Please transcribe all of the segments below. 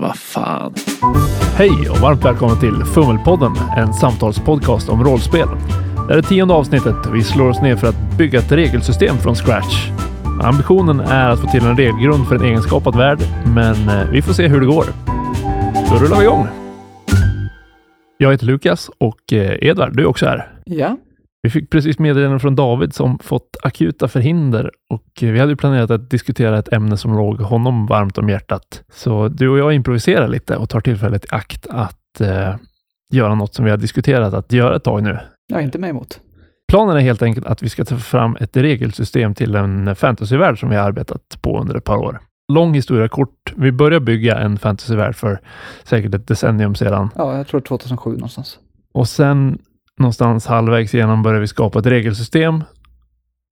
Vad fan. Hej och varmt välkommen till Fummelpodden, en samtalspodcast om rollspel. Det här är tionde avsnittet vi slår oss ner för att bygga ett regelsystem från scratch. Ambitionen är att få till en regelgrund för en egenskapad värld, men eh, vi får se hur det går. Då rullar vi igång. Jag heter Lukas och eh, Edvard, du är också här. Ja, Vi fick precis meddelanden från David som fått akuta förhinder och vi hade planerat att diskutera ett ämne som låg honom varmt om hjärtat. Så du och jag improviserar lite och tar tillfället i akt att eh, göra något som vi har diskuterat att göra ett tag nu. jag är inte med emot. Planen är helt enkelt att vi ska ta fram ett regelsystem till en fantasyvärld som vi har arbetat på under ett par år. Lång historia kort. Vi började bygga en fantasyvärld för säkert ett decennium sedan Ja, jag tror 2007 någonstans. och sen någonstans halvvägs igenom började vi skapa ett regelsystem.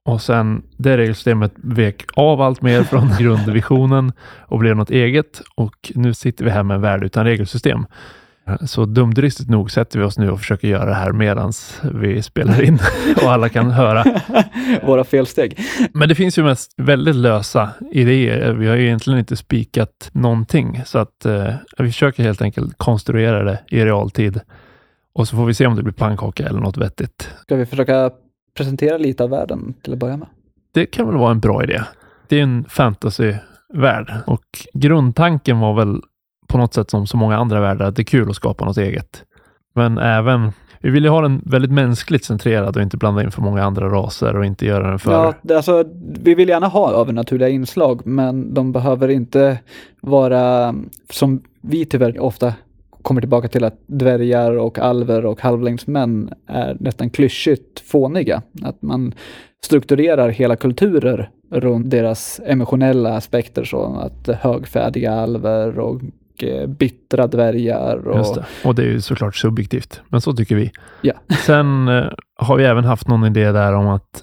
Och sen det regelsystemet vek av allt mer från grundvisionen och blev något eget. Och nu sitter vi här med en värld utan regelsystem. Så dumdristigt nog sätter vi oss nu och försöker göra det här medans vi spelar in och alla kan höra. Våra felsteg. Men det finns ju mest väldigt lösa idéer. Vi har ju egentligen inte spikat någonting, så att eh, vi försöker helt enkelt konstruera det i realtid. Och så får vi se om det blir pannkaka eller något vettigt. Ska vi försöka presentera lite av världen till att börja med? Det kan väl vara en bra idé. Det är en fantasyvärld och grundtanken var väl på något sätt som så många andra världar att det är kul att skapa något eget. Men även, vi vill ju ha den väldigt mänskligt centrerad och inte blanda in för många andra raser och inte göra den för Ja, alltså, vi vill gärna ha övernaturliga inslag, men de behöver inte vara som vi tyvärr ofta kommer tillbaka till att dvärgar och alver och halvlängdsmän är nästan klyschigt fåniga. Att man strukturerar hela kulturer runt deras emotionella aspekter så att högfärdiga alver och eh, bittra dvärgar och Just det. Och det är ju såklart subjektivt, men så tycker vi. Ja. Sen eh, har vi även haft någon idé där om att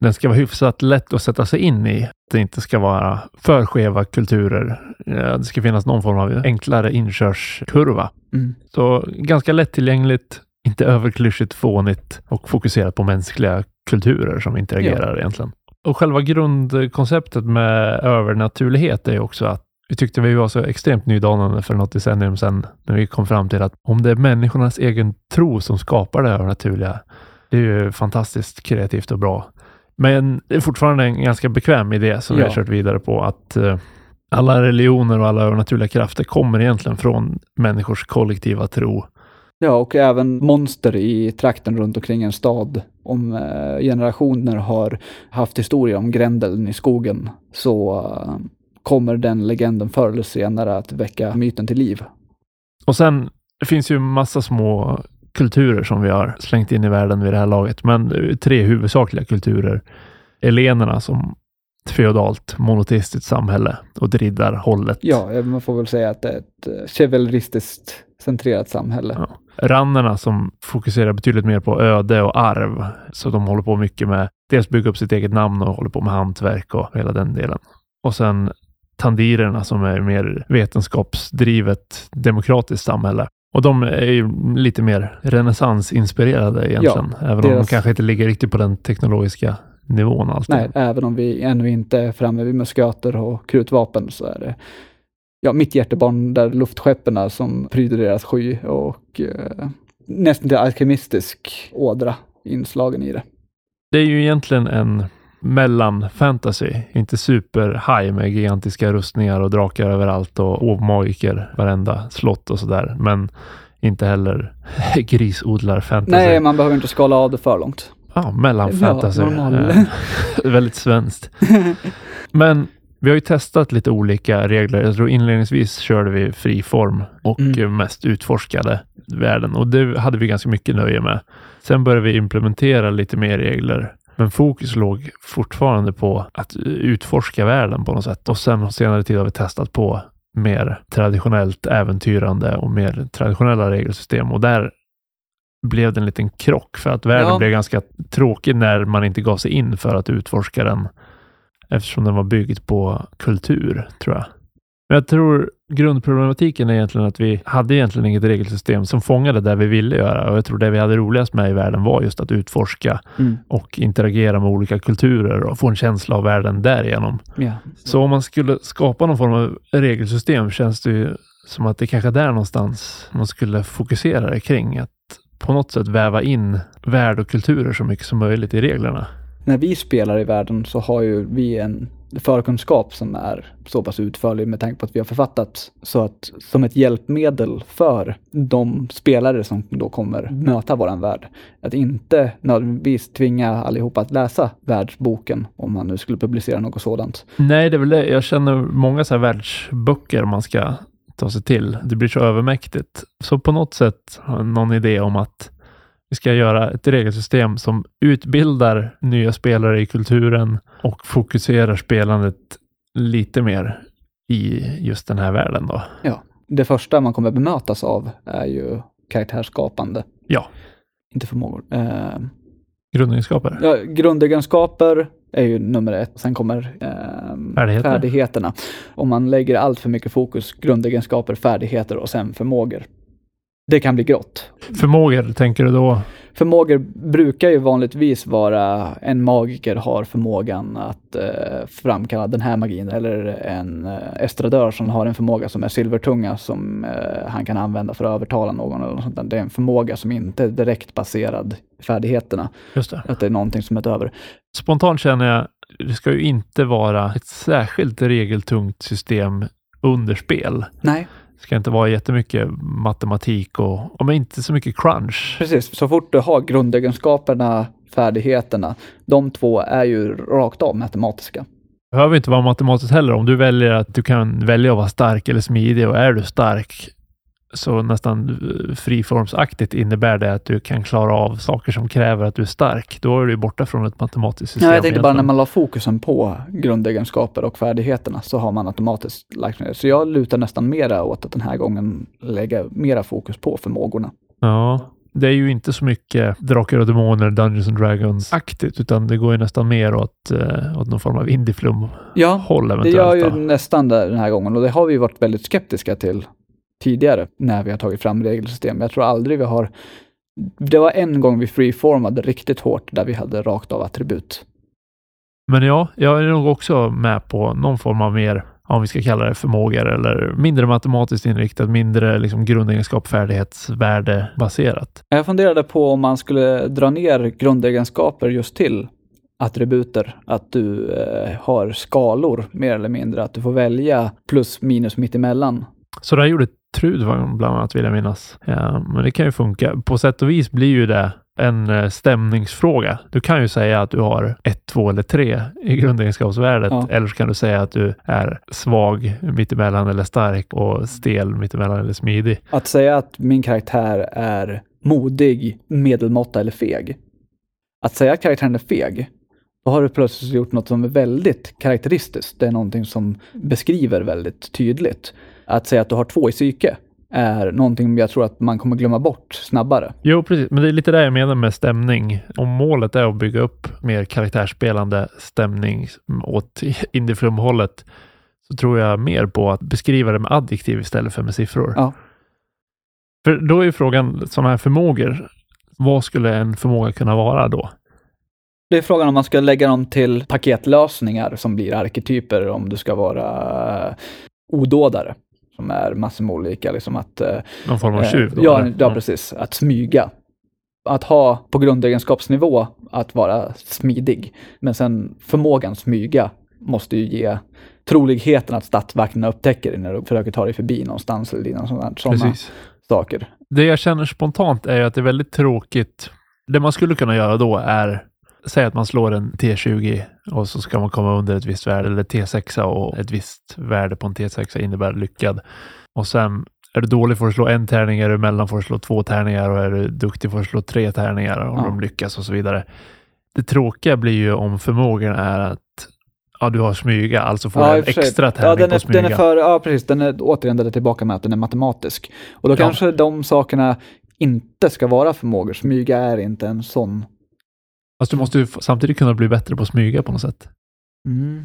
den ska vara hyfsat lätt att sätta sig in i. Det inte ska vara för skeva kulturer. Eh, Det ska finnas någon form av enklare inkörskurva. Mm. Så ganska lättillgängligt, inte överklyschigt fånigt och fokuserat på mänskliga kulturer som interagerar egentligen. Och själva grundkonceptet med övernaturlighet är också att vi tyckte vi var så extremt nydanande för något decennium sedan när vi kom fram till att om det är människornas egen tro som skapar det övernaturliga, det är ju fantastiskt kreativt och bra. Men det är fortfarande en ganska bekväm idé som vi Ja. har kört vidare på att eh, alla religioner och alla övernaturliga krafter kommer egentligen från människors kollektiva tro. Ja, och även monster i trakten runt omkring en stad. Om eh, generationer har haft historia om grändeln i skogen så eh, kommer den legenden förr eller senare att väcka myten till liv. Och sen det finns ju massa små kulturer som vi har slängt in i världen vid det här laget, men ju tre huvudsakliga kulturer. Elenerna som ett feodalt monoteistiskt samhälle och riddarhållet. Ja, eh, man får väl säga att det är ett eh, chevaleristiskt centrerat samhälle. Ja. Rannerna som fokuserar betydligt mer på öde och arv. Så de håller på mycket med dels bygga upp sitt eget namn och håller på med hantverk och hela den delen. Och sen tandirerna som är mer vetenskapsdrivet demokratiskt samhälle. Och de är ju lite mer renässansinspirerade egentligen. även om de deras- kanske inte ligger riktigt på den teknologiska nivån alltid. Nej, även om vi ännu inte är framme vid musköter och krutvapen så är det ja, mitt hjärtebarn där luftskeppen som pryder deras sky och eh, nästan till alkemistisk ådra inslagen i det. Det är ju egentligen en mellan-fantasy. Inte super-high med gigantiska rustningar och drakar överallt och ovmagiker varenda slott och sådär. Men inte heller grisodlar-fantasy. Nej, man behöver inte skala av det för långt. Ja, mellan-fantasy. Ja, normal. Eh, väldigt svenskt. Men vi har ju testat lite olika regler. Jag tror inledningsvis körde vi fri form och Mm. mest utforskade världen och det hade vi ganska mycket nöje med. Sen började vi implementera lite mer regler, men fokus låg fortfarande på att utforska världen på något sätt. Och sen på senare tid har vi testat på mer traditionellt äventyrande och mer traditionella regelsystem och där blev det en liten krock för att världen Ja. blev ganska tråkig när man inte gav sig in för att utforska den eftersom den var byggd på kultur, tror jag. Men jag tror grundproblematiken är egentligen att vi hade egentligen inget regelsystem som fångade det vi ville göra och jag tror det vi hade roligast med i världen var just att utforska Mm. och interagera med olika kulturer och få en känsla av världen därigenom. Ja. Så om man skulle skapa någon form av regelsystem känns det ju som att det kanske är där någonstans man skulle fokusera det kring. Att på något sätt väva in värld och kulturer så mycket som möjligt i reglerna. När vi spelar i världen så har ju vi en förkunskap som är så pass utförlig med tanke på att vi har författat så att som ett hjälpmedel för de spelare som då kommer möta våran värld. Att inte nödvändigtvis tvinga allihopa att läsa världsboken om man nu skulle publicera något sådant. Nej, det är väl det. Jag känner många så här världsböcker man ska ta sig till. Det blir så övermäktigt. Så på något sätt har jag någon idé om att vi ska göra ett regelsystem som utbildar nya spelare i kulturen och fokuserar spelandet lite mer i just den här världen då. Ja, det första man kommer bemötas av är ju karaktärsskapande. Ja. Inte förmågor. Eh, Grundegenskaper. ja, grundegenskaper är ju nummer ett. Sen kommer eh, Färdigheter. färdigheterna. Om man lägger allt för mycket fokus, grundegenskaper, färdigheter och sen förmågor. Det kan bli grått. Förmågor, tänker du då? Förmågor brukar ju vanligtvis vara en magiker har förmågan att eh, framkalla den här magin eller en eh, estradör som har en förmåga som är silvertunga som eh, han kan använda för att övertala någon. Eller något sånt där. Det är en förmåga som inte är direkt baserad i färdigheterna. Just det. Att det är någonting som är över. Spontant känner jag, det ska ju inte vara ett särskilt regeltungt system under spel. Nej, ska inte vara jättemycket matematik och, och inte så mycket crunch. precis. Så fort du har grundegenskaperna, färdigheterna, de två är ju rakt av matematiska. Det behöver inte vara matematiskt heller. Om du väljer att du kan välja att vara stark eller smidig och är du stark så nästan eh, friformsaktigt innebär det att du kan klara av saker som kräver att du är stark. Då är du borta från ett matematiskt system. Ja, jag tänkte bara när man la fokusen på grundegenskaper och färdigheterna så har man automatiskt lagt ner. Så jag lutar nästan mera åt att den här gången lägga mera fokus på förmågorna. Ja, det är ju inte så mycket Drakar och Demoner, Dungeons and Dragons-aktigt, utan det går ju nästan mer åt, eh, åt någon form av indieflum-håll Ja, det eventuellt. gör ju nästan det den här gången och det har vi varit väldigt skeptiska till tidigare när vi har tagit fram regelsystem. Jag tror aldrig vi har... Det var en gång vi freeformade riktigt hårt där vi hade rakt av attribut. Men ja, jag är nog också med på någon form av mer, om vi ska kalla det förmågor eller mindre matematiskt inriktat, mindre liksom grundegenskap, färdighetsvärde baserat. Jag funderade på om man skulle dra ner grundegenskaper just till attributer. Att du eh, har skalor mer eller mindre. Att du får välja plus minus mittemellan. Så det här gjorde Trud bland annat vill jag minnas. Ja, men det kan ju funka. På sätt och vis blir ju det en eh, stämningsfråga. Du kan ju säga att du har ett, två eller tre i grundegenskapsvärdet. Ja. Eller så kan du säga att du är svag mittemellan eller stark och stel mittemellan eller smidig. Att säga att min karaktär är modig, medelmåtta eller feg. Att säga att karaktären är feg, då har du plötsligt gjort något som är väldigt karaktäristiskt. Det är någonting som beskriver väldigt tydligt. Att säga att du har två i psyke är någonting jag tror att man kommer glömma bort snabbare. Jo, precis. Men det är lite det jag menar med stämning. Om målet är att bygga upp mer karaktärsspelande stämning åt indieflum-hållet så tror jag mer på att beskriva det med adjektiv istället för med siffror. Ja. För då är ju frågan, sådana här förmågor, vad skulle en förmåga kunna vara då? Det är frågan om man ska lägga dem till paketlösningar som blir arketyper om du ska vara eh, odådare. Som är massor med olika, liksom att... eh, Någon form av Eh, tjuv? Då, ja, ja, precis. Att smyga. Att ha på grundegenskapsnivå att vara smidig. Men sen förmågan smyga måste ju ge troligheten att stadsvakterna upptäcker dig när du försöker ta dig förbi någonstans eller dina sådana, saker. Det jag känner spontant är ju att det är väldigt tråkigt. Det man skulle kunna göra då är, säg att man slår en T20 och så ska man komma under ett visst värde, eller T6 och ett visst värde på en T6 innebär lyckad. Och sen är du dålig får du slå en tärning, är du mellan får du slå två tärningar och är du duktig får du slå tre tärningar om Ja. de lyckas och så vidare. Det tråkiga blir ju om förmågan är att ja, du har smyga, alltså får du i en extra tärning ja, den på är, smyga. den är för, ja, precis. Den är återigen där tillbaka med att den är matematisk. Och då Ja. kanske de sakerna inte ska vara förmågor. Smyga är inte en sån. Fast du måste ju samtidigt kunna bli bättre på att smyga på något sätt. Mm.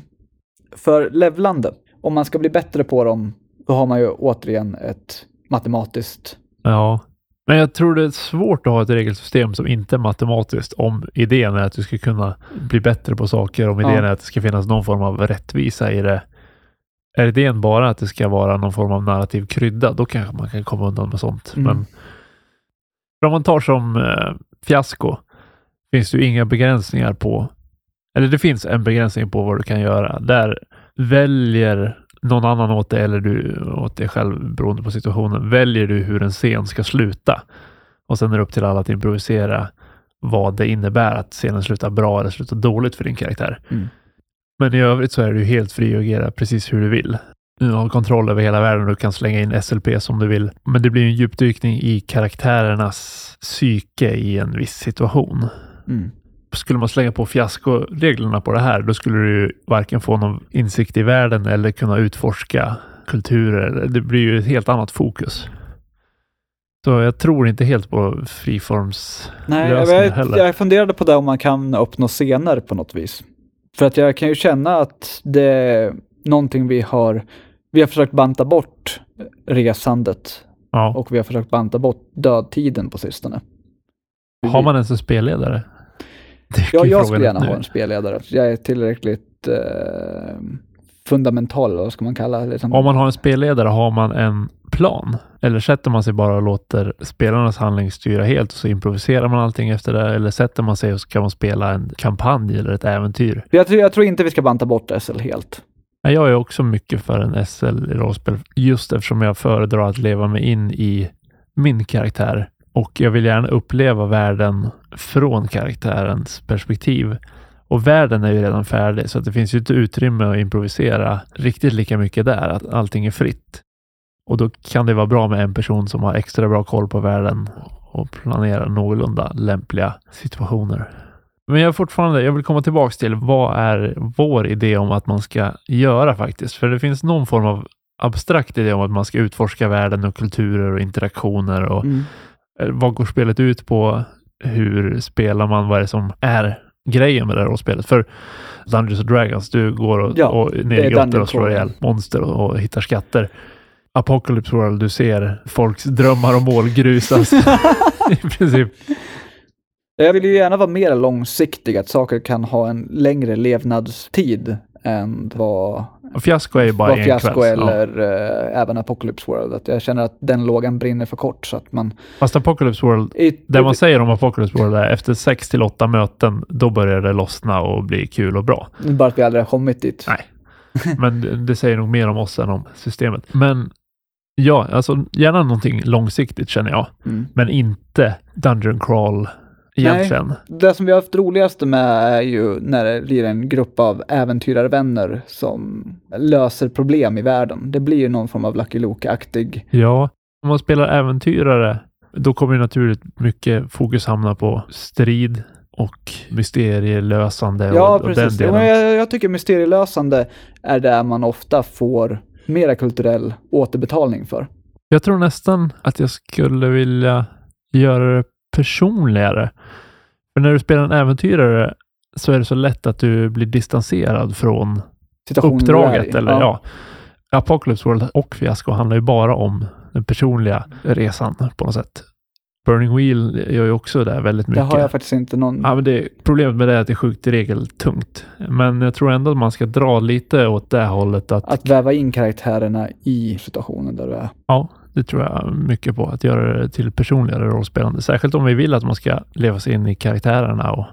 För levlande, om man ska bli bättre på dem, då har man ju återigen ett matematiskt... Ja, men jag tror det är svårt att ha ett regelsystem som inte är matematiskt om idén är att du ska kunna bli bättre på saker, om idén Ja. är att det ska finnas någon form av rättvisa i det. är idén bara att det ska vara någon form av narrativ krydda, då kanske man kan komma undan med sånt. Mm. Men om man tar som eh, fiasko, finns det ju inga begränsningar på, eller det finns en begränsning på vad du kan göra. Där väljer någon annan åt dig eller du åt dig själv beroende på situationen, väljer du hur en scen ska sluta. Och sen är det upp till alla att improvisera vad det innebär att scenen slutar bra eller slutar dåligt för din karaktär. Mm. Men i övrigt så är du helt fri att agera precis hur du vill. Du har kontroll över hela världen och du kan slänga in SLP som du vill. Men det blir en djupdykning i karaktärernas psyke i en viss situation. Mm. Skulle man slänga på fiaskoreglerna på det här, då skulle du varken få någon insikt i världen eller kunna utforska kulturer. Det blir ju ett helt annat fokus. Så jag tror inte helt på friforms... Nej, lösningar jag, heller. jag funderade på det om man kan uppnå scener på något vis. För att jag kan ju känna att det är någonting vi har, vi har försökt banta bort resandet Ja. och vi har försökt banta bort dödtiden på sistone. Har man ens en spelledare? Jag frågan skulle gärna nu. ha en spelledare. Jag är tillräckligt eh, fundamental, eller vad ska man kalla det? Liksom. Om man har en spelledare, har man en plan? Eller sätter man sig bara och låter spelarnas handling styra helt och så improviserar man allting efter det? Eller sätter man sig och så kan man spela en kampanj eller ett äventyr? jag, tror, jag tror inte vi ska banta bort SL helt. Jag är också mycket för en SL i rollspel, just eftersom jag föredrar att leva mig in i min karaktär. Och jag vill gärna uppleva världen från karaktärens perspektiv. Och världen är ju redan färdig, så att det finns ju inte utrymme att improvisera riktigt lika mycket där, att allting är fritt. Och då kan det vara bra med en person som har extra bra koll på världen och planerar någorlunda lämpliga situationer. Men jag fortfarande, jag vill komma tillbaks till vad är vår idé om att man ska göra faktiskt? För det finns någon form av abstrakt idé om att man ska utforska världen och kulturer och interaktioner och Mm eh, vad går spelet ut på? Hur spelar man? Vad är det som är grejen med det här rollspelet? För Dungeons and Dragons, du går och, Ja, och ner i grottor och slår ihjäl monster och, och hittar skatter. Apocalypse World, du ser folks drömmar och mål grusas i princip. Jag vill ju gärna vara mer långsiktig, att saker kan ha en längre levnadstid än vad, Och fiasko är ju bara vad en Fiasco kväll. Ja. eller eh, även Apocalypse World. Att jag känner att den lågan brinner för kort så att man... Fast Apocalypse World, I, det man säger om Apocalypse World är efter sex till åtta möten, då börjar det lossna och bli kul och bra. bara att vi aldrig har kommit dit. Nej. Men det- det säger nog mer om oss än om systemet. Men ja, alltså gärna någonting långsiktigt känner jag. Mm. Men inte Dungeon Crawl egentligen. Det som vi har haft roligaste med är ju när det blir en grupp av äventyrarvänner som löser problem i världen. Det blir ju någon form av Lucky Luke-aktig. Ja, om man spelar äventyrare, då kommer ju naturligt mycket fokus hamna på strid och mysterielösande Ja, och, och den precis. Ja, delen. men jag, jag tycker mysterielösande är där man ofta får mera kulturell återbetalning för. Jag tror nästan att jag skulle vilja göra det personligare. För när du spelar en äventyrare så är det så lätt att du blir distanserad från är uppdraget. Eller, ja. Apocalypse World och Fiasko handlar ju bara om den personliga resan på något sätt. Burning Wheel gör ju också det väldigt Det mycket. har jag faktiskt inte någon... Ja, men det, problemet med det är att det är sjukt regeltungt. Men jag tror ändå att man ska dra lite åt det hållet att, Att väva in karaktärerna i situationen där du är. ja, det tror jag mycket på. Att göra det till personligare rollspelande. Särskilt om vi vill att man ska leva sig in i karaktärerna och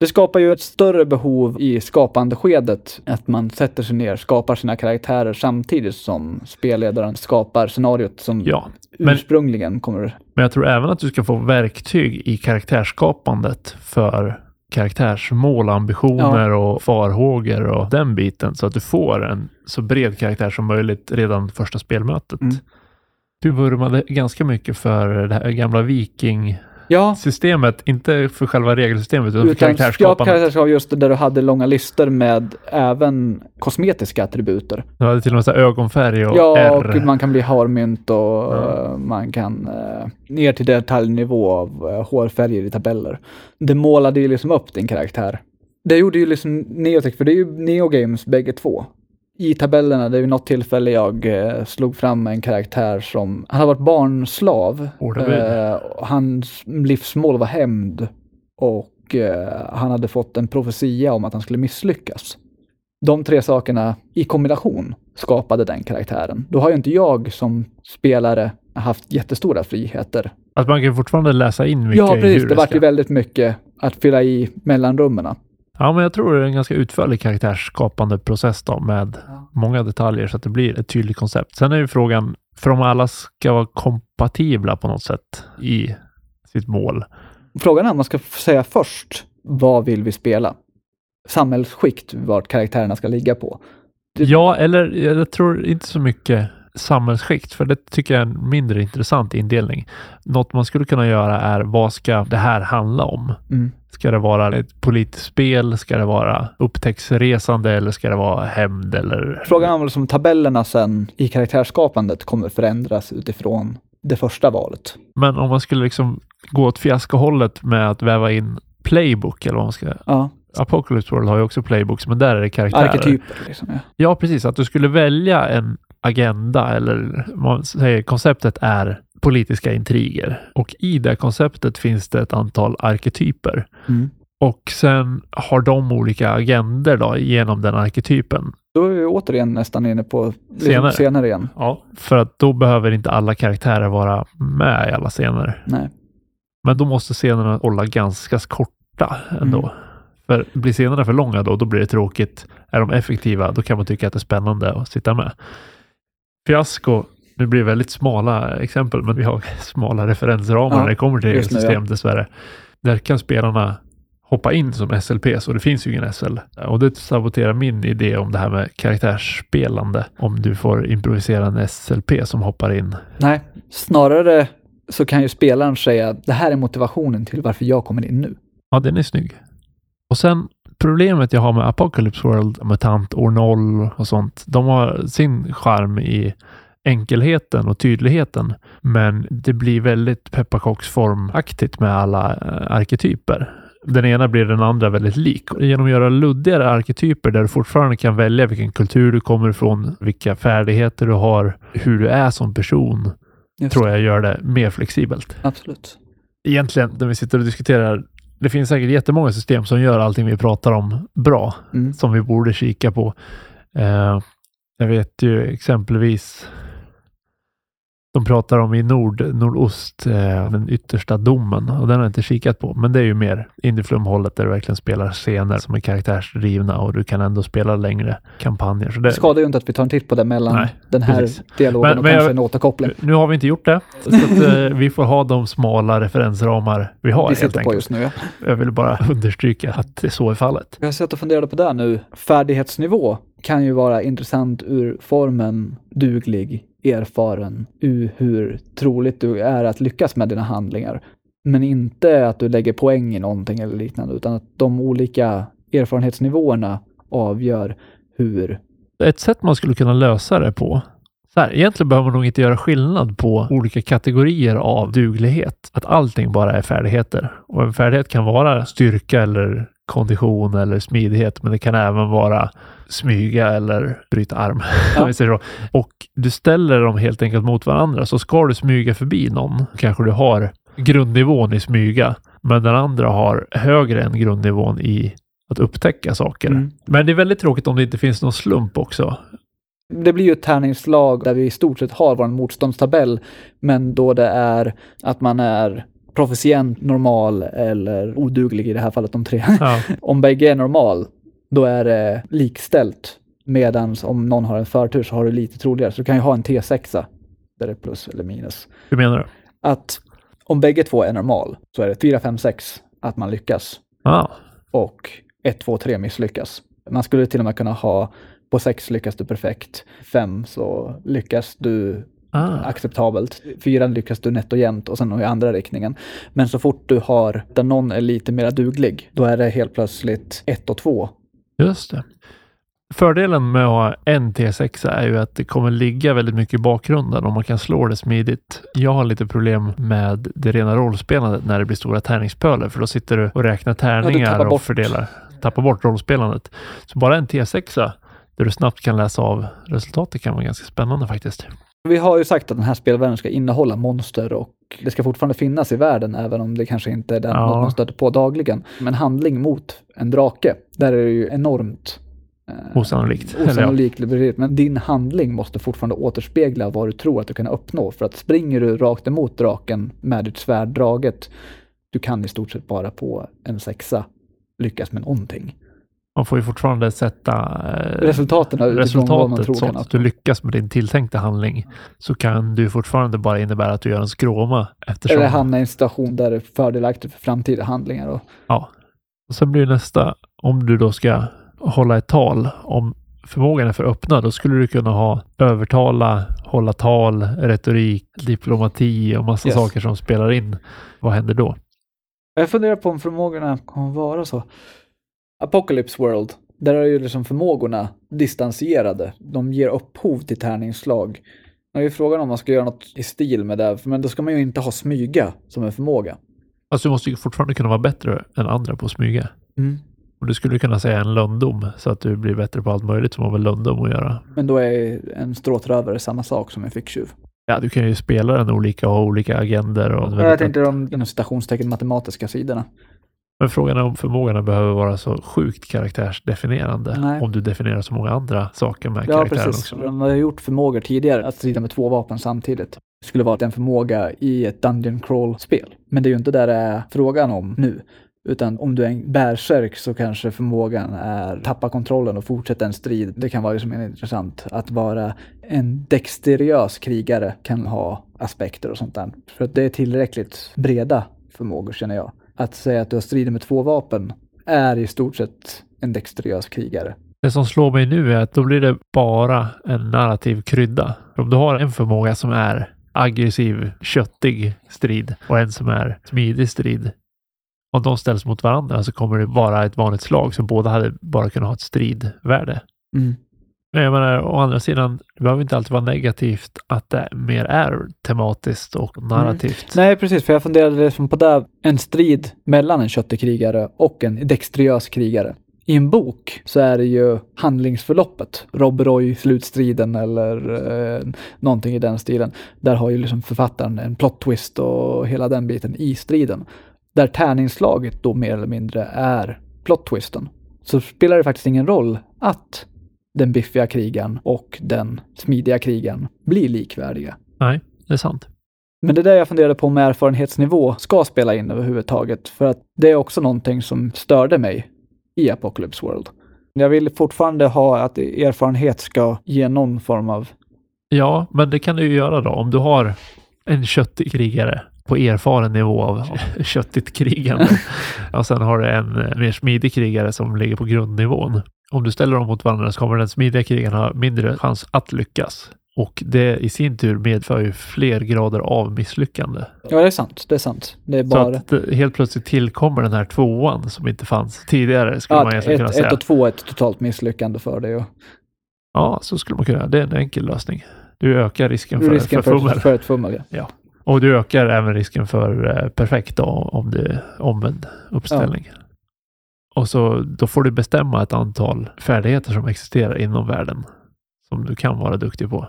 Det skapar ju ett större behov i skapandeskedet, att man sätter sig ner, skapar sina karaktärer samtidigt som spelledaren skapar scenariot som ja. Men, ursprungligen kommer... men jag tror även att du ska få verktyg i karaktärsskapandet för karaktärsmål, ambitioner och farhågor och den biten så att du får en så bred karaktär som möjligt redan första spelmötet. Mm. Du vurmade ganska mycket för det här gamla viking Ja, systemet, inte för själva regelsystemet utan för utan ja, karaktärsskapandet. karaktärsskap just där du hade långa listor med även kosmetiska attributer. Du hade till och med så ögonfärg och ja, R. och man kan bli harmynt och Ja. eh, man kan eh, ner till detaljnivå av eh, hårfärger i tabeller. Det målade ju liksom upp din karaktär. Det gjorde ju liksom Neotech, för det är ju Neogames bägge två. I tabellerna, det är ju något tillfälle jag eh, slog fram en karaktär som, han har varit barnslav. Eh, hans livsmål var hämnd och eh, han hade fått en profetia om att han skulle misslyckas. De tre sakerna i kombination skapade den karaktären. Då har ju inte jag som spelare haft jättestora friheter. Att man kan fortfarande läsa in mycket Ja, precis. Det vart ju väldigt mycket att fylla i mellanrummen. Ja, men jag tror det är en ganska utförlig karaktärsskapande process då med många detaljer så att det blir ett tydligt koncept. Sen är ju frågan, för om alla ska vara kompatibla på något sätt i sitt mål. Frågan är om man ska säga först, vad vill vi spela? Samhällsskikt, vart karaktärerna ska ligga på. Det- Ja, eller jag tror inte så mycket samhällsskikt, för det tycker jag är en mindre intressant indelning. Något man skulle kunna göra är, vad ska det här handla om? Mm. Ska det vara ett politiskt spel? Ska det vara upptäcktsresande eller ska det vara hämnd eller? Frågan är väl som tabellerna sen i karaktärsskapandet kommer förändras utifrån det första valet. Men om man skulle liksom gå åt fiaskohållet med att väva in playbook eller vad man ska... Ja, Apocalypse World har ju också playbooks, men där är det karaktärer. arketyper liksom. Ja. Ja, precis. Att du skulle välja en agenda eller man säger konceptet är politiska intriger och i det konceptet finns det ett antal arketyper Mm. och sen har de olika agender då genom den arketypen. Då är vi återigen nästan inne på liksom Senare. senare igen. Ja, för att då behöver inte alla karaktärer vara med i alla scener. Nej. Men då måste scenerna hålla ganska korta ändå. Mm. För blir scenerna för långa då, då blir det tråkigt. Är de effektiva, då kan man tycka att det är spännande att sitta med. Fiasko, nu blir det väldigt smala exempel, men vi har smala referensramar Ja, när det kommer till nu, regelsystem dessvärre. Där kan spelarna hoppa in som SLPs och det finns ju ingen SL. Och det saboterar min idé om det här med karaktärsspelande. Om du får improvisera en SLP som hoppar in. Nej, snarare så kan ju spelaren säga det här är motivationen till varför jag kommer in nu. Ja, den är snygg. Och sen problemet jag har med Apocalypse World, MUTANT, År 0 och sånt. De har sin charm i enkelheten och tydligheten. Men det blir väldigt pepparkaksformaktigt med alla eh, arketyper. Den ena blir den andra väldigt lik. Genom att göra luddigare arketyper där du fortfarande kan välja vilken kultur du kommer ifrån, vilka färdigheter du har, hur du är som person, Just tror jag gör det mer flexibelt Absolut. egentligen när vi sitter och diskuterar, det finns säkert jättemånga system som gör allting vi pratar om bra, Mm. som vi borde kika på. Eh, jag vet ju exempelvis, de pratar om i nord, nordost, eh, den yttersta domen och den har jag inte kikat på, men det är ju mer Indieflum-hållet där du verkligen spelar scener som är karaktärsdrivna och du kan ändå spela längre kampanjer. Så det, Det skadar ju inte att vi tar en titt på det mellan Nej, den här precis. dialogen Men- och men kanske jag- en återkoppling. nu har vi inte gjort det, så att, eh, vi får ha de smala referensramar vi har Vi sitter på just nu. Ja. Jag vill bara understryka att det så är fallet. Jag har sett och funderat på det nu. Färdighetsnivå kan ju vara intressant ur formen duglig, erfaren, ur hur troligt du är att lyckas med dina handlingar. Men inte att du lägger poäng i någonting eller liknande, utan att de olika erfarenhetsnivåerna avgör hur Ett sätt man skulle kunna lösa det på så här, egentligen behöver man nog inte göra skillnad på olika kategorier av duglighet. Att allting bara är färdigheter. Och en färdighet kan vara styrka eller kondition eller smidighet, men det kan även vara smyga eller bryta arm. Ja. Och du ställer dem helt enkelt mot varandra. Så ska du smyga förbi någon, kanske du har grundnivån i smyga, men den andra har högre än grundnivån i att upptäcka saker. Mm. Men det är väldigt tråkigt om det inte finns någon slump också. Det blir ju ett tärningslag där vi i stort sett har vår motståndstabell, men då det är att man är proficient, normal eller oduglig i det här fallet de tre. Ja, om bägge är normal, då är det likställt. Medan om någon har en förtur så har du lite troligare. Så du kan ju ha en T6 där det är plus eller minus. hur menar du? Att om bägge två är normal så är det 4, 5, 6 att man lyckas Ja, och 1, 2, 3 misslyckas. Man skulle till och med kunna ha på 6 lyckas du perfekt, 5 så lyckas du ah, acceptabelt. Fyran lyckas du nätt och jämnt och sen i andra riktningen. Men så fort du har där någon är lite mer duglig, då är det helt plötsligt ett och två. just det. Fördelen med att ha en T6 är ju att det kommer ligga väldigt mycket i bakgrunden och man kan slå det smidigt. Jag har lite problem med det rena rollspelandet när det blir stora tärningspöler för då sitter du och räknar tärningar tappar och fördelar. Tappar bort rollspelandet. Så bara en T6 där du snabbt kan läsa av resultatet kan vara ganska spännande faktiskt. Vi har ju sagt att den här spelvärlden ska innehålla monster och det ska fortfarande finnas i världen, även om det kanske inte är den Ja. man stöter på dagligen. Men handling mot en drake, där är det ju enormt eh, Osannolikt. Ja. osannolikt, eller men din handling måste fortfarande återspegla vad du tror att du kan uppnå. För att springer du rakt emot draken med ditt svärd draget, du kan i stort sett bara på en sexa lyckas med någonting. Man får ju fortfarande sätta eh, Resultaten vad man resultatet tror så att du lyckas med din tilltänkta handling så kan du fortfarande bara innebära att du gör en skråma eftersom... Eller hamna i en situation där det är fördelaktigt för framtida handlingar. Och, Ja. Och sen blir nästa, om du då ska hålla ett tal, om förmågan är för öppna, då skulle du kunna ha övertala, hålla tal, retorik, diplomati och massa Yes. saker som spelar in. Vad händer då? Jag funderar på om förmågorna kommer vara så. Apocalypse World, där är ju liksom förmågorna distanserade. De ger upphov till tärningsslag. Nu är ju frågan om man ska göra något i stil med det, men då ska man ju inte ha smyga som en förmåga. Alltså du måste ju fortfarande kunna vara bättre än andra på att smyga. Och du skulle kunna säga en lönndom så att du blir bättre på allt möjligt som har med lönndom att göra. Men då är en stråtrövare samma sak som en ficktjuv. Ja, du kan ju spela den olika och ha olika agender. Och Jag tänkte de inom citationstecken matematiska sidorna. Men frågan är om förmågorna behöver vara så sjukt karaktärsdefinierande. Nej. Om du definierar så många andra saker med Ja, karaktären precis. också. De har gjort förmågor tidigare att strida med två vapen samtidigt. Det skulle vara en förmåga i ett Dungeon Crawl-spel. Men det är ju inte där det är frågan om nu. Utan om du är en bärsärk så kanske förmågan är tappa kontrollen och fortsätta en strid. Det kan vara liksom intressant. Att vara en dexteriös krigare kan ha aspekter och sånt där. För att det är tillräckligt breda förmågor känner jag. Att säga att du har stridit med två vapen är i stort sett en dexteriös krigare. Det som slår mig nu är att då blir det bara en narrativ krydda. Om du har en förmåga som är aggressiv, köttig strid och en som är smidig strid. Om de ställs mot varandra så kommer det vara ett vanligt slag som båda hade bara kunnat ha ett stridvärde. Mm. Men jag menar, å andra sidan, det behöver inte alltid vara negativt att det mer är tematiskt och narrativt. Nej, precis, för jag funderade liksom på det. En strid mellan en köttig krigare och en dexteriös krigare. I en bok så är det ju handlingsförloppet. Rob Roy, slutstriden eller eh, någonting i den stilen. Där har ju liksom författaren en plot twist och hela den biten i striden. Där tärningsslaget då mer eller mindre är plot twisten. Så spelar det faktiskt ingen roll att den biffiga krigaren och den smidiga krigaren blir likvärdiga. Nej, det är sant. Men det är det jag funderade på om erfarenhetsnivå ska spela in överhuvudtaget. För att det är också någonting som störde mig i Apocalypse World. Jag vill fortfarande ha att erfarenhet ska ge någon form av... Ja, men det kan du ju göra då. Om du har en köttig krigare på erfaren nivå av köttigt krigande. och sen har du en mer smidig krigare som ligger på grundnivån. Om du ställer dem mot varandra så kommer den smidiga krigaren ha mindre chans att lyckas. Och det i sin tur medför ju fler grader av misslyckande. Ja, det är sant. Det är sant. Det är Så bara... att det helt plötsligt tillkommer den här tvåan som inte fanns tidigare, skulle Ja, man ett, egentligen kunna ett, säga. ett och två är ett totalt misslyckande för dig. Och Ja, så skulle man kunna göra. Det är en enkel lösning. Du ökar risken för, risken för för, fummel. för ett fummel. Ja. Och du ökar även risken för eh, perfekt då, om det är omvänd uppställning. Och så då får du bestämma ett antal färdigheter som existerar inom världen som du kan vara duktig på.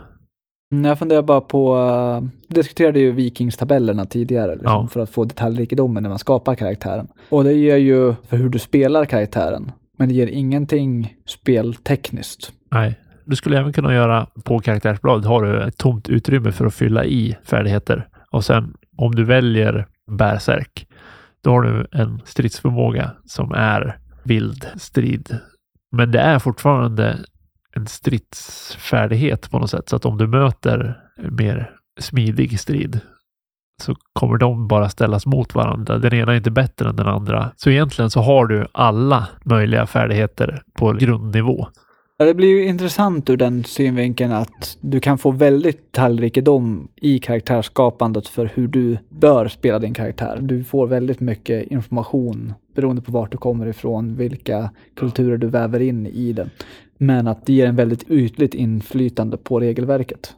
Mm, Jag funderar bara på, uh, diskuterade ju vikingstabellerna tidigare liksom, Ja. för att få detaljrikedomen när man skapar karaktären. Och det ger ju för hur du spelar karaktären, men det ger ingenting speltekniskt. Nej, du skulle även kunna göra på karaktärsbladet har du ett tomt utrymme för att fylla i färdigheter. Och sen om du väljer bärsärk, då har du en stridsförmåga som är vild strid. Men det är fortfarande en stridsfärdighet på något sätt. Så att om du möter mer smidig strid så kommer de bara ställas mot varandra. Den ena är inte bättre än den andra. Så egentligen så har du alla möjliga färdigheter på grundnivå. Ja, Det blir ju intressant ur den synvinkeln att du kan få väldigt detaljrikedom i karaktärsskapandet för hur du bör spela din karaktär. Du får väldigt mycket information beroende på vart du kommer ifrån, vilka kulturer du väver in i den. Men att det ger en väldigt ytligt inflytande på regelverket.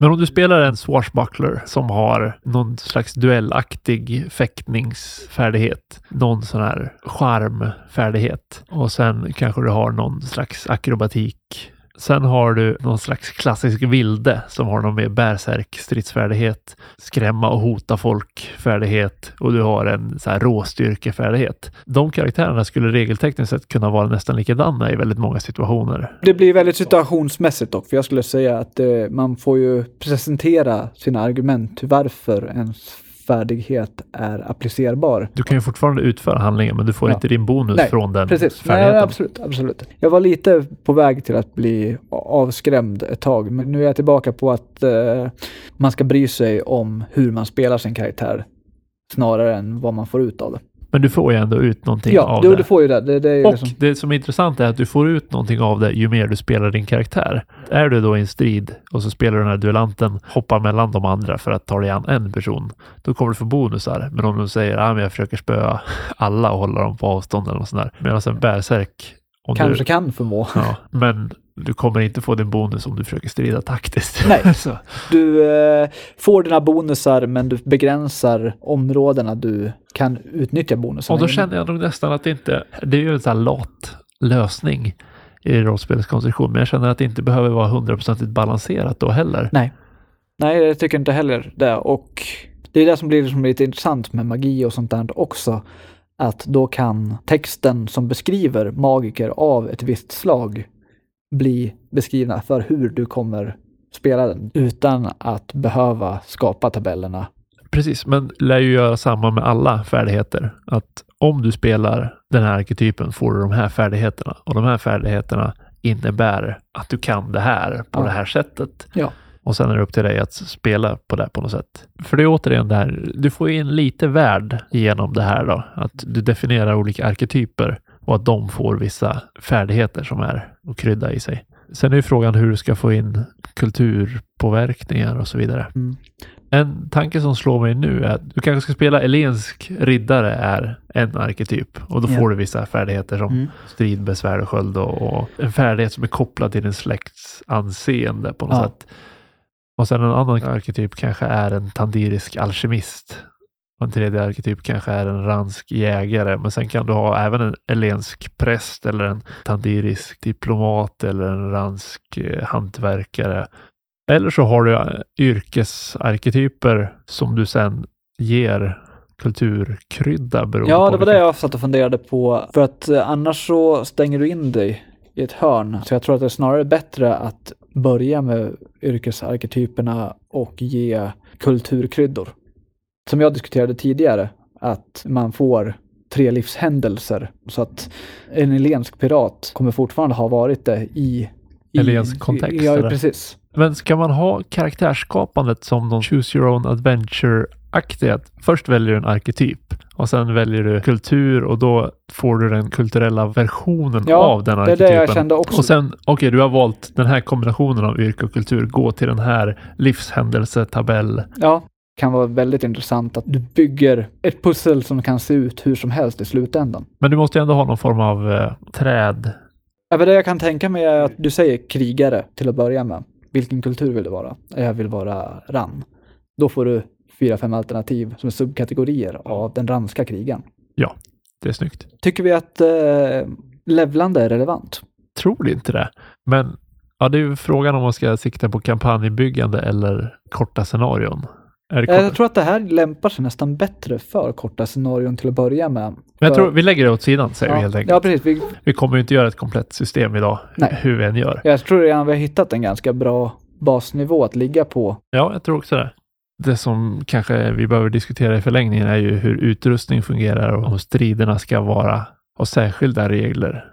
Men om du spelar en swashbuckler som har någon slags duellaktig fäktningsfärdighet, någon sån här charmfärdighet och sen kanske du har någon slags akrobatik Sen har du någon slags klassisk vilde som har någon mer bärsärk stridsfärdighet, skrämma och hota folk färdighet och du har en så här råstyrkefärdighet. De karaktärerna skulle regeltekniskt sett kunna vara nästan likadana i väldigt många situationer. Det blir väldigt situationsmässigt dock, för jag skulle säga att eh, man får ju presentera sina argument till varför ens färdighet är applicerbar. Du kan ju fortfarande utföra handlingen, men du får Ja. inte din bonus Nej, från den Precis, färdigheten. Nej, absolut, absolut. Jag var lite på väg till att bli avskrämd ett tag, men nu är jag tillbaka på att eh, man ska bry sig om hur man spelar sin karaktär snarare än vad man får ut av det. Men du får ju ändå ut någonting Ja, av du, det. du får ju det. det, det är Och liksom, det som är intressant är att du får ut någonting av det ju mer du spelar din karaktär. Är du då i en strid och så spelar du den här duellanten, hoppar mellan de andra för att ta dig an en person, då kommer du få bonusar. Men om du säger att ah, jag försöker spöa alla och hålla dem på avstånd eller något sånt där. Medan en bärsärk, kanske du, kan förmå. ja, men du kommer inte få din bonus om du försöker strida taktiskt. Nej. så, Du eh, får dina bonusar men du begränsar områdena du kan utnyttja bonusarna och då känner jag nog nästan att det inte, det är ju en sån här lat lösning i rollspelets konstruktion, men jag känner att det inte behöver vara hundraprocentigt balanserat då heller. Nej. Nej, jag tycker inte heller det. Och det är det som blir liksom lite intressant med magi och sånt där också. Att då kan texten som beskriver magiker av ett visst slag bli beskrivna för hur du kommer spela den utan att behöva skapa tabellerna. Precis, men lär ju göra samma med alla färdigheter. Att om du spelar den här arketypen får du de här färdigheterna och de här färdigheterna innebär att du kan det här på Ja. det här sättet. Ja. Och sen är det upp till dig att spela på det på något sätt. För det är återigen det här, du får in lite värld genom det här då. Att du definierar olika arketyper och att de får vissa färdigheter som är att krydda i sig. Sen är ju frågan hur du ska få in kulturpåverkningar och så vidare. Mm. En tanke som slår mig nu är att du kanske ska spela elensk riddare är en arketyp och då Ja. får du vissa färdigheter som Mm. strid, besvär och sköld och, och en färdighet som är kopplad till din släkts anseende på något Ja. sätt. Och sen en annan arketyp kanske är en tandirisk alkemist. Och en tredje arketyp kanske är en ransk jägare. Men sen kan du ha även en elensk präst eller en tandirisk diplomat eller en ransk eh, hantverkare. Eller så har du eh, yrkesarketyper som du sen ger kulturkrydda beroende Ja, det var det jag satt och funderade på. För att eh, annars så stänger du in dig i ett hörn. Så jag tror att det är snarare bättre att börja med yrkesarketyperna och ge kulturkryddor. Som jag diskuterade tidigare, att man får tre livshändelser. Så att en elensk pirat kommer fortfarande ha varit det i... i Elensk kontext, Ja, eller? precis. Men ska man ha karaktärsskapandet som någon choose your own adventure-aktiga? Först väljer du en arketyp och sen väljer du kultur och då får du den kulturella versionen Ja, av den Det är arketypen. det jag kände också. Och sen, okej, du har valt den här kombinationen av yrke och kultur. Gå till den här livshändelsetabell. Ja, kan vara väldigt intressant att du bygger ett pussel som kan se ut hur som helst i slutändan. Men du måste ju ändå ha någon form av eh, träd. Ja, men det jag kan tänka mig är att du säger krigare till att börja med. Vilken kultur vill du vara? Jag vill vara rann. Då får du fyra, fem alternativ som är subkategorier av den ranska krigaren. Det är snyggt. Tycker vi att eh, levlande är relevant? Tror inte det. Men ja, det är ju frågan om man ska sikta på kampanjbyggande eller korta scenarion. Det Jag tror att det här lämpar sig nästan bättre för korta scenarion till att börja med. Men jag för- tror vi lägger det åt sidan, säger vi helt ja, enkelt. ja, precis. Vi, Vi kommer ju inte göra ett komplett system idag, Nej. hur vi än gör. jag tror redan vi har hittat en ganska bra basnivå att ligga på. Ja, jag tror också det. Det som kanske vi behöver diskutera i förlängningen är ju hur utrustning fungerar och om striderna ska vara ha särskilda regler.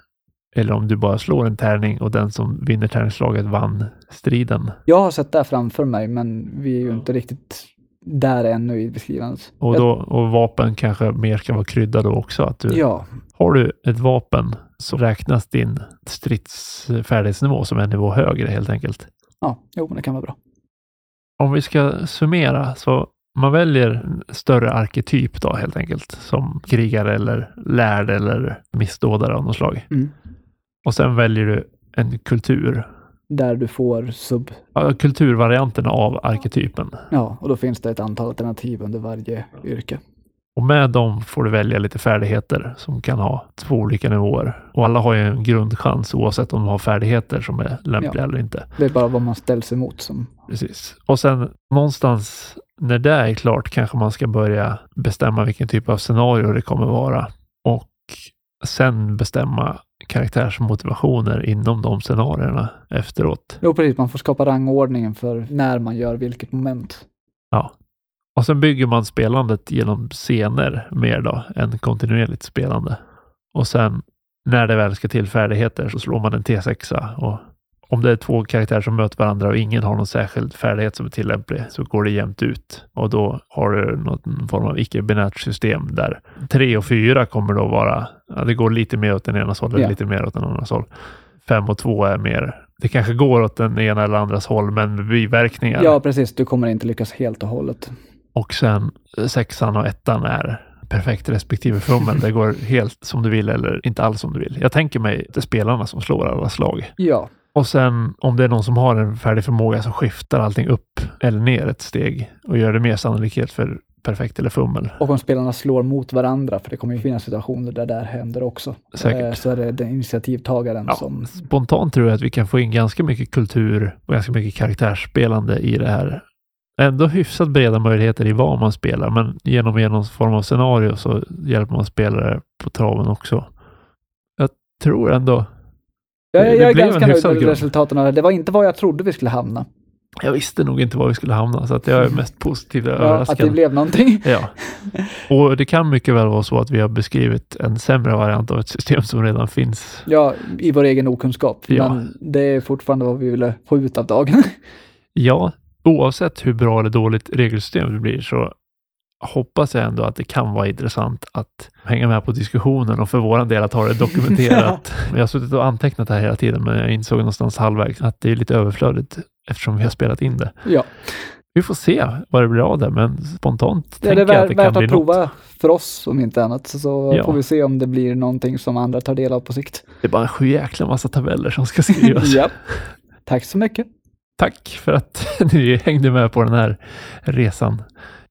Eller om du bara slår en tärning och den som vinner tärningsslaget vann striden. Jag har sett det här framför mig, men vi är ju inte riktigt där ännu i beskrivandet. Och, då, och vapen kanske mer ska vara krydda då också. Att du, Ja, Har du ett vapen så räknas din stridsfärdighetsnivå som en nivå högre helt enkelt. ja, jo, men det kan vara bra. Om vi ska summera så man väljer en större arketyp då helt enkelt som krigare eller lärd eller missdådare av något slag. Mm. Och sen väljer du en kultur. Där du får sub... Ja, Kulturvarianten av arketypen. Ja, och då finns det ett antal alternativ under varje yrke. Och med dem får du välja lite färdigheter som kan ha två olika nivåer. Och alla har ju en grundchans oavsett om de har färdigheter som är lämpliga Ja. eller inte. Det är bara vad man ställs emot som... Precis. Och sen någonstans när det är klart kanske man ska börja bestämma vilken typ av scenario det kommer vara. Och sen bestämma karaktärsmotivationer inom de scenarierna efteråt. Jo, precis. Man får skapa rangordningen för när man gör vilket moment. Ja. Och sen bygger man spelandet genom scener mer då än kontinuerligt spelande. Och sen när det väl ska till färdigheter så slår man en T6 och om det är två karaktärer som möter varandra och ingen har någon särskild färdighet som är tillämplig så går det jämnt ut och då har du någon form av icke-binärt system där tre och fyra kommer då vara, ja, det går lite mer åt den ena håll, Ja. lite mer åt den andra håll. Fem och två är mer, det kanske går åt den ena eller andras håll men med biverkningar. Ja, precis. Du kommer inte lyckas helt och hållet. Och sen sexan och ettan är perfekt respektive fummel. Det går helt som du vill eller inte alls som du vill. Jag tänker mig det är spelarna som slår alla slag. Ja, Och sen om det är någon som har en färdig förmåga som skiftar allting upp eller ner ett steg och gör det mer sannolikhet för perfekt eller fummel. och om spelarna slår mot varandra, för det kommer ju finnas situationer där det här händer också. Säkert. Eh, Så är det den initiativtagaren Ja, som... Spontant tror jag att vi kan få in ganska mycket kultur och ganska mycket karaktärsspelande i det här. Ändå hyfsat breda möjligheter i vad man spelar, men genom någon form av scenario så hjälper man spelare på traven också. Jag tror ändå, Jag, jag är ganska nöjd med resultaten det. Var inte var jag trodde vi skulle hamna. jag visste nog inte var vi skulle hamna, så att jag är mest positivt Ja, att det blev någonting. Ja. Och det kan mycket väl vara så att vi har beskrivit en sämre variant av ett system som redan finns. Ja, i vår egen okunskap. Ja. Men det är fortfarande vad vi ville få ut av dagen. Ja, oavsett hur bra eller dåligt regelsystemet blir så hoppas jag ändå att det kan vara intressant att hänga med på diskussionen och för våran del att ha det dokumenterat. Jag har suttit och antecknat det här hela tiden, men jag insåg någonstans halvvägs att det är lite överflödigt eftersom vi har spelat in det. ja, Vi får se vad det blir av det, men spontant det är tänker det jag att det kan värt bli att något. prova för oss om inte annat. Så, Ja. får vi se om det blir någonting som andra tar del av på sikt. Det är bara en sju jäkla massa tabeller som ska skrivas. ja. Tack så mycket. Tack för att ni hängde med på den här resan.